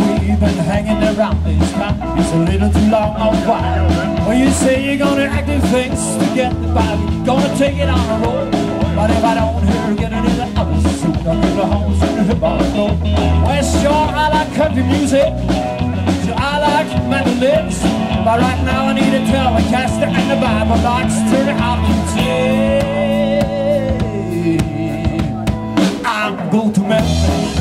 We've been hanging around this town. It's a little too long a while. When you say you're gonna act do things to get the vibe, gonna take it on the road. But if I don't hear getting in the soon I'll get the house in the hip hop floor. Well, sure, I like country music. So I like mandolins. But right now I need a telecaster and the Bible box. Turn it out to ten. I'm going to Memphis.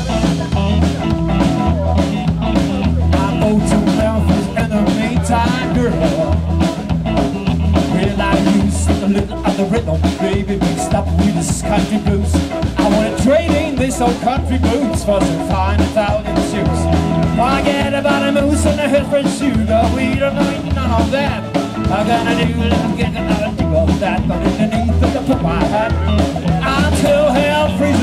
The rhythm, baby, mixed up with this country blues. I wanna trade in this old country boots for some fine Italian shoes. Forget about a moose and a Hillsborough shoe, no, oh, we don't need none of that. I'm gonna do a little get another do of that, but underneath it, I put my hat. Until hell freezes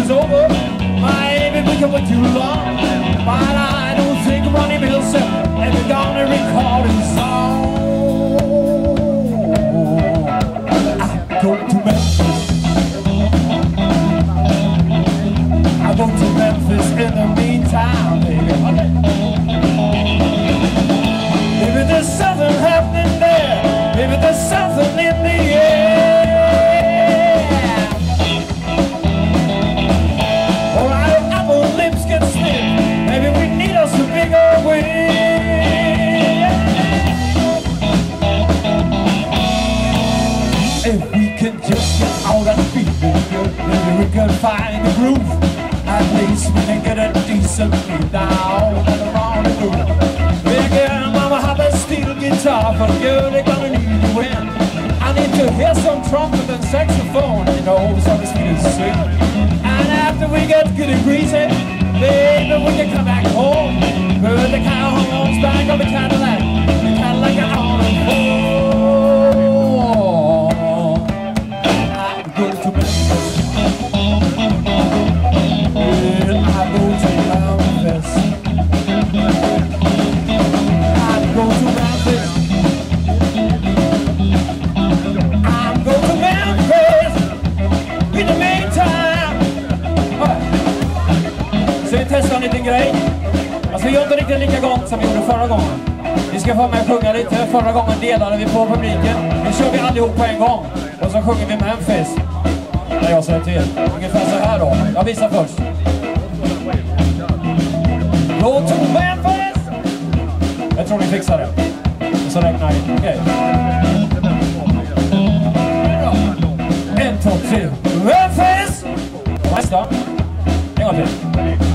trumpet and saxophone, you know, so the is sweet. And after we get good and greasy, baby, we can come back home. Put the cow horns back on the Cadillac, the Cadillac on the floor. Alltså inte riktigt likadant som vi gjorde förra gången. Vi ska få med och sjunga lite. Förra gången delade vi på publiken. Nu kör vi allihop på en gång. Och så sjunger vi Memphis. När jag säger till. Ungefär så här då. Jag visar först. Låt to Memphis! Jag tror ni fixar det. Och så räknar vi. Okej. En, två, tre. Memphis! Nästa. En gång till.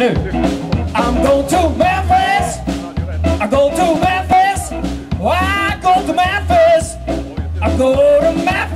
I'm going to Memphis! I go to Memphis! I go to Memphis! I go to Memphis!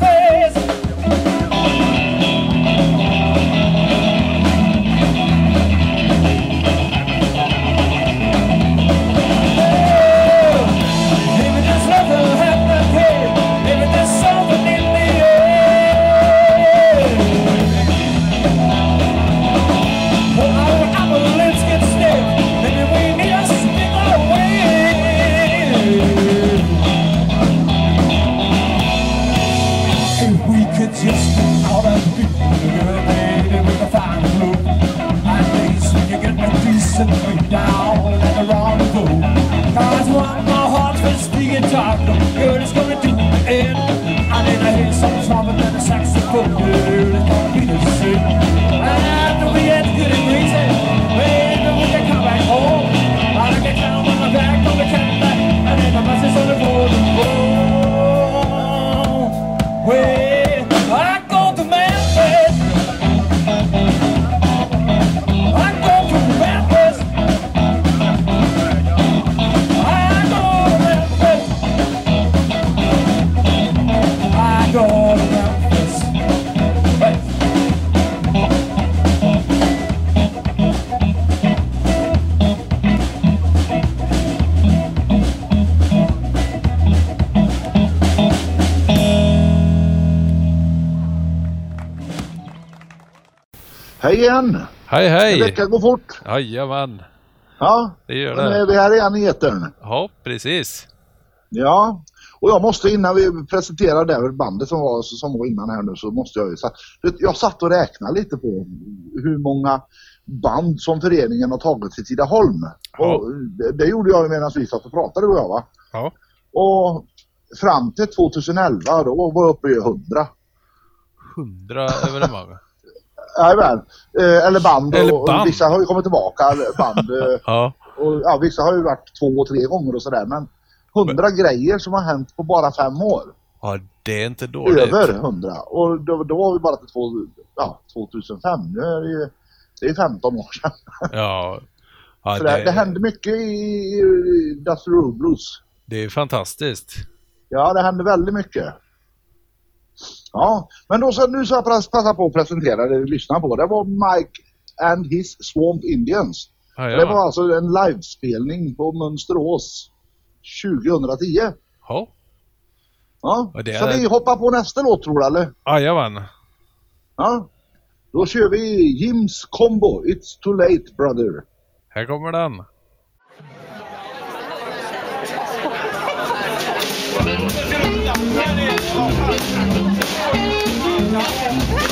Hej igen! Hej En hej! vecka går fort. Jajamän, Ja, det gör nu är det. vi här igen i etern. Ja, precis. Ja, och jag måste innan vi presenterar det här bandet som var, som var innan här nu så måste jag ju... Jag satt och räknade lite på hur många band som föreningen har tagit till Tidaholm. Ja. Och det, det gjorde jag medan vi satt och pratade du och jag va. Ja. Och fram till 2011 då var jag uppe i 100. Hundra evenemang. Jajamän. Eh, eller band. Eller och, band. och vissa har ju kommit tillbaka. Band. eh, Ja, och, ja, vissa har ju varit två, tre gånger och sådär. Men hundra grejer som har hänt på bara fem år. ja det är inte dåligt. Över hundra. Och då, då var vi bara till två, ja, 2005. Nu är det ju det är 15 år sedan. Ja, ja Så det, det hände mycket i, i Dusty Road Blues. det är fantastiskt. Ja, det hände väldigt mycket. Ja, men då så, nu ska jag pass- passa på att presentera det vi lyssnar på. Det var Mike and his Swamp Indians. Ja, Det var alltså en livespelning på Mönsterås 2010. Ja, Ja, det så vi hoppar på nästa låt tror du eller? jajamän. Ja. Då kör vi Jims Combo, It's Too Late Brother. Här kommer den. Não.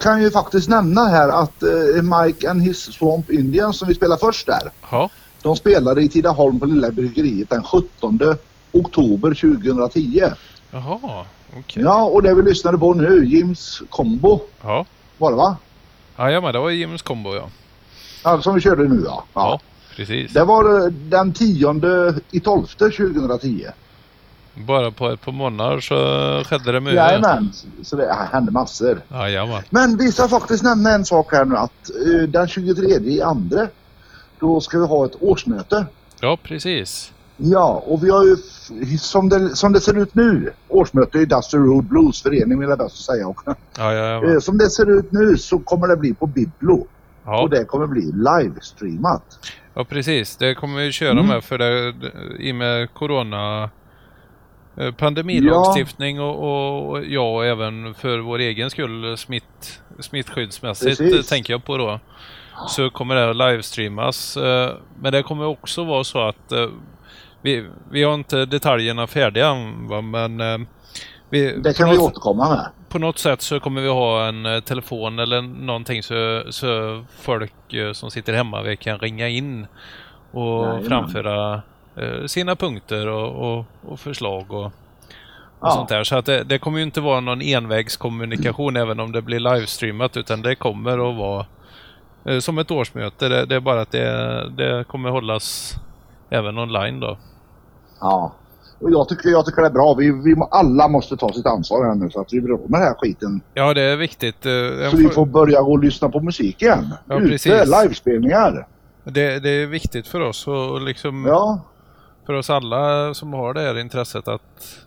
Jag kan ju faktiskt nämna här att eh, Mike and his Swamp Indians som vi spelar först där. Ja. De spelade i Tidaholm på Lilla Bryggeriet den 17 oktober 2010. Jaha, okej. Ja, och det vi lyssnade på nu, Jims Combo Ja. var det va? Jajamän, det var Jims kombo ja. Ja, som vi körde nu ja. Ja, precis. Det var eh, den 10 i 12 2010. Bara på ett par månader så skedde det mycket. Jajamän, så det hände massor. Jajamän. Men vi ska faktiskt nämna en sak här nu att eh, den 23 i andra då ska vi ha ett årsmöte. Ja, precis. Ja, och vi har ju som det, som det ser ut nu, årsmöte i Dusty Road Blues förening vill jag bäst säga också. Ja, Eh, jajamän. Som det ser ut nu så kommer det bli på Biblo Ja. och det kommer bli livestreamat. ja, precis. Det kommer vi köra Mm. med för det, i och med corona eh, pandemilagstiftning och, och, och ja, och även för vår egen skull smitt, smittskyddsmässigt Precis. eh, tänker jag på då. Så kommer det att livestreamas. eh, Men det kommer också vara så att eh, vi, vi har inte detaljerna färdiga än men eh, vi, Det kan vi något- återkomma med. på något sätt så kommer vi ha en eh, telefon eller någonting så, så folk eh, som sitter hemma vi kan ringa in och Jajamän. framföra eh, sina punkter och, och, och förslag och, och Ja. sånt där. Så att det, det kommer ju inte vara någon envägskommunikation även om det blir livestreamat utan det kommer att vara eh, som ett årsmöte. Det, det är bara att det, det kommer hållas även online då. Ja. Och jag tycker, jag tycker det är bra. Vi, vi alla måste ta sitt ansvar här nu så att vi blir med den här skiten. Ja, det är viktigt. eh, Så vi för- får börja gå och lyssna på musik igen. Ja, Ute, precis. livespelningar. Det, det är viktigt för oss och liksom Ja, för oss alla som har det här intresset att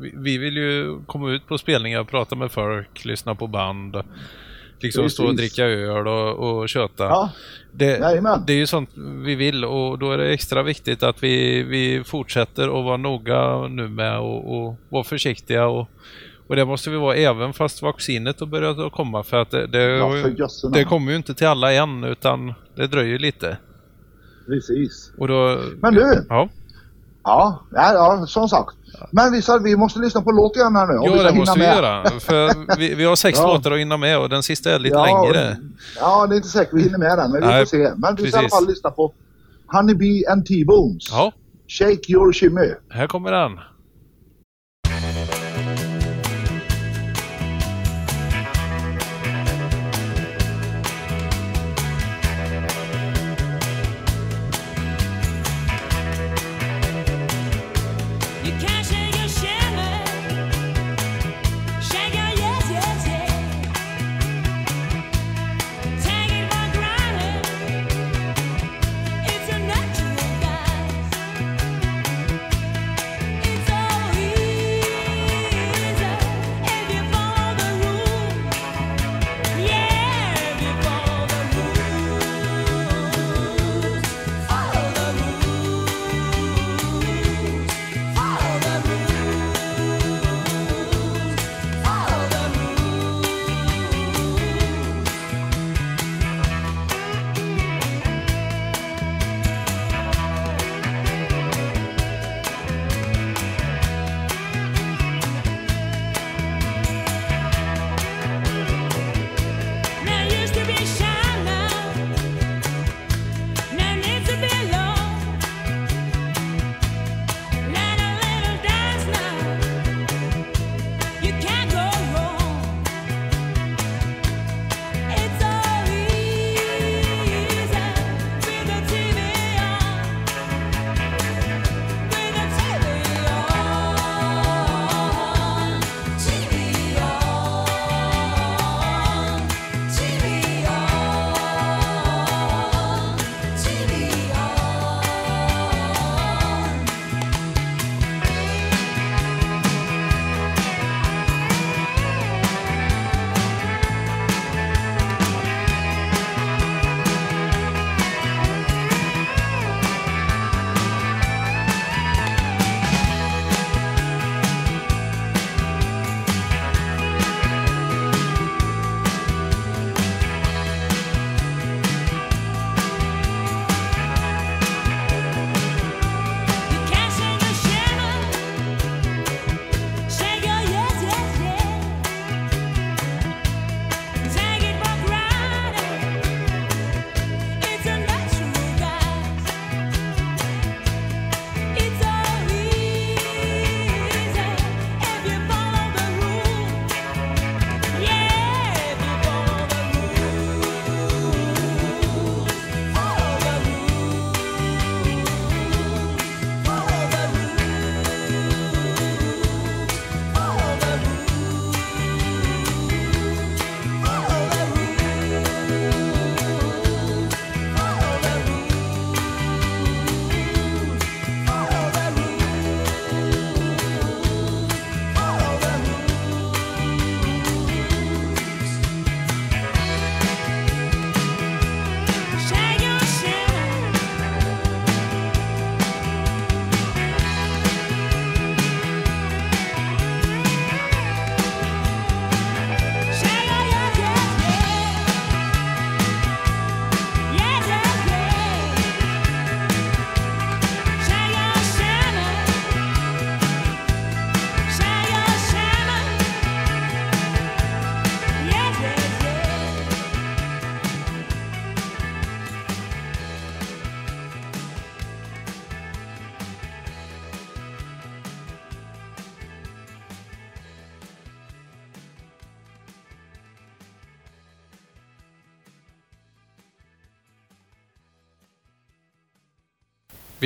vi, vi vill ju komma ut på spelningar, och prata med folk, lyssna på band, liksom stå och dricka öl och, och köta. ja. Det, det är ju sånt vi vill och då är det extra viktigt att vi, vi fortsätter att vara noga nu med och, och vara försiktiga och, och det måste vi vara även fast vaccinet har börjat komma för att det, det, Ja, för det kommer ju inte till alla än utan det dröjer lite. Precis. Och då, Men du! Ja, Ja, ja, ja som sagt. Men vi, vi måste lyssna på låt igen här nu. ska det måste vi med. göra. För vi, vi har sex Ja. låtar att hinna med och den sista är lite ja, längre. Ja, det är inte säkert vi hinner med den, men vi Nej, får se. Men vi ska i alla fall lyssna på Honeybee and T-Bones. Ja, Shake your shimmy. här kommer den. You cash it.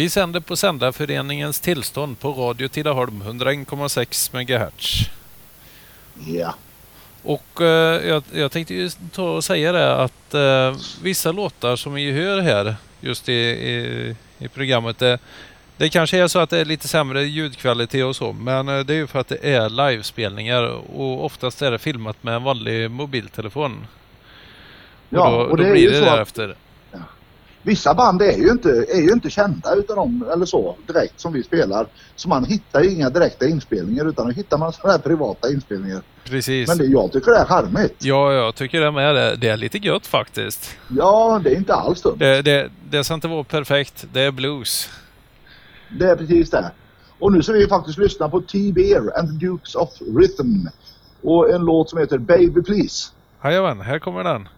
Vi sänder på Sändarföreningens tillstånd på Radio Tidaholm 101,6 MHz. Ja. Och eh, jag, jag tänkte ju ta och säga det att eh, vissa låtar som vi hör här just i, i, i programmet det, det kanske är så att det är lite sämre ljudkvalitet och så men eh, det är ju för att det är livespelningar och oftast är det filmat med en vanlig mobiltelefon. Ja, och då, och då det är blir det så att- därefter. Vissa band är ju inte, är ju inte kända utav dem, eller så, direkt som vi spelar. Så man hittar ju inga direkta inspelningar utan då hittar man sådana här privata inspelningar. Precis. Men det, jag tycker det är charmigt. Ja, jag tycker det med. Det, det är lite gött faktiskt. Ja, det är inte alls dumt. Det, det, det ska inte vara perfekt. Det är blues. Det är precis det. Och nu ska vi faktiskt lyssna på T-Bear and the Dukes of Rhythm. Och en låt som heter Baby Please. Jajamän, här kommer den.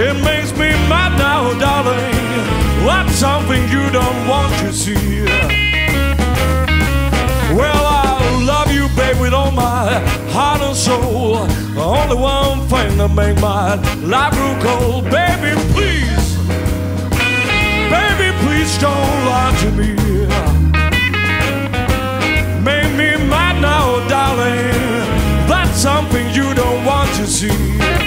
It makes me mad now, darling. That's something you don't want to see. Well, I love you, babe, with all my heart and soul. Only one thing that make my life real cold. Baby, please, baby, please don't lie to me. Make me mad now, darling. That's something sozinho.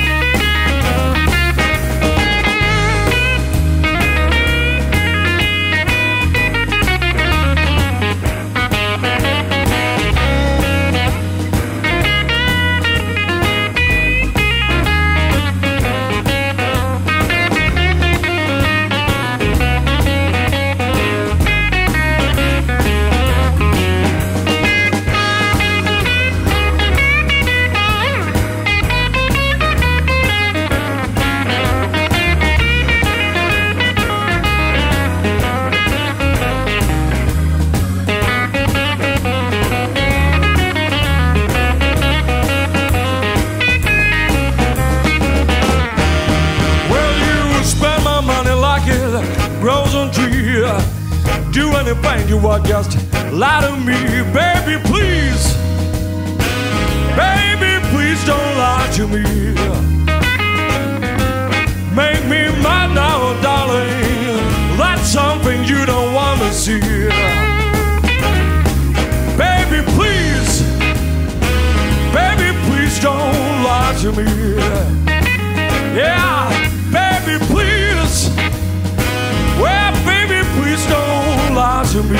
To me.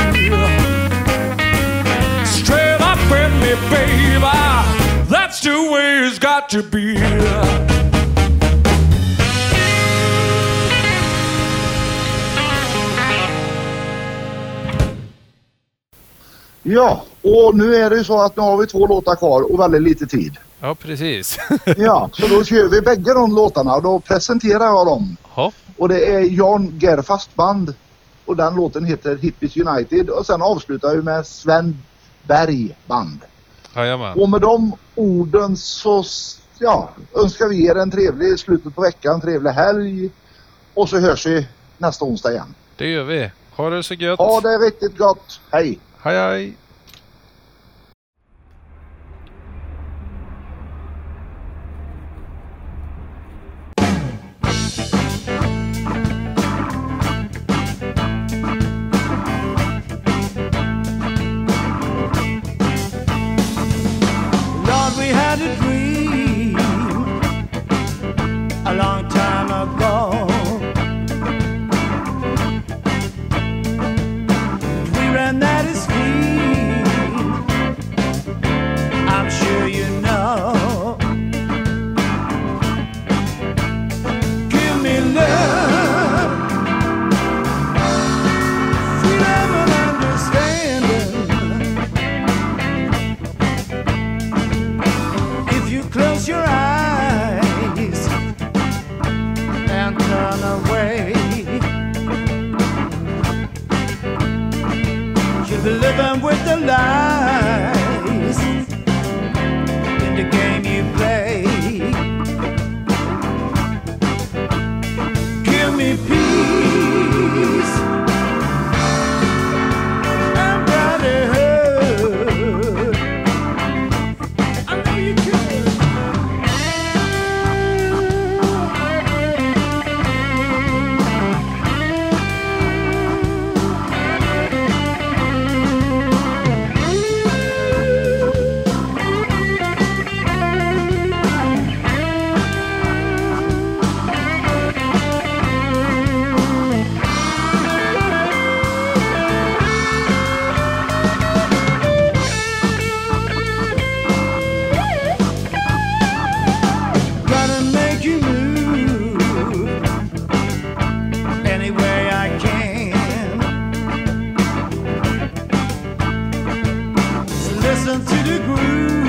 Straight up with me, baby. That's the way it's got to be. Ja, och nu är det ju så att nu har vi två låtar kvar och väldigt lite tid. Ja, precis. Ja, så då kör vi bägge de låtarna och då presenterar jag dem. ja, Och det är Jan Gerfast band och den låten heter Hippies United och sen avslutar vi med Sven Berg band. jajamän. Och med de orden så ja, önskar vi er en trevlig slutet på veckan, trevlig helg och så hörs vi nästa onsdag igen. Det gör vi. Ha det så gött. Ha det riktigt gott. Hej! Hej, hej. blue.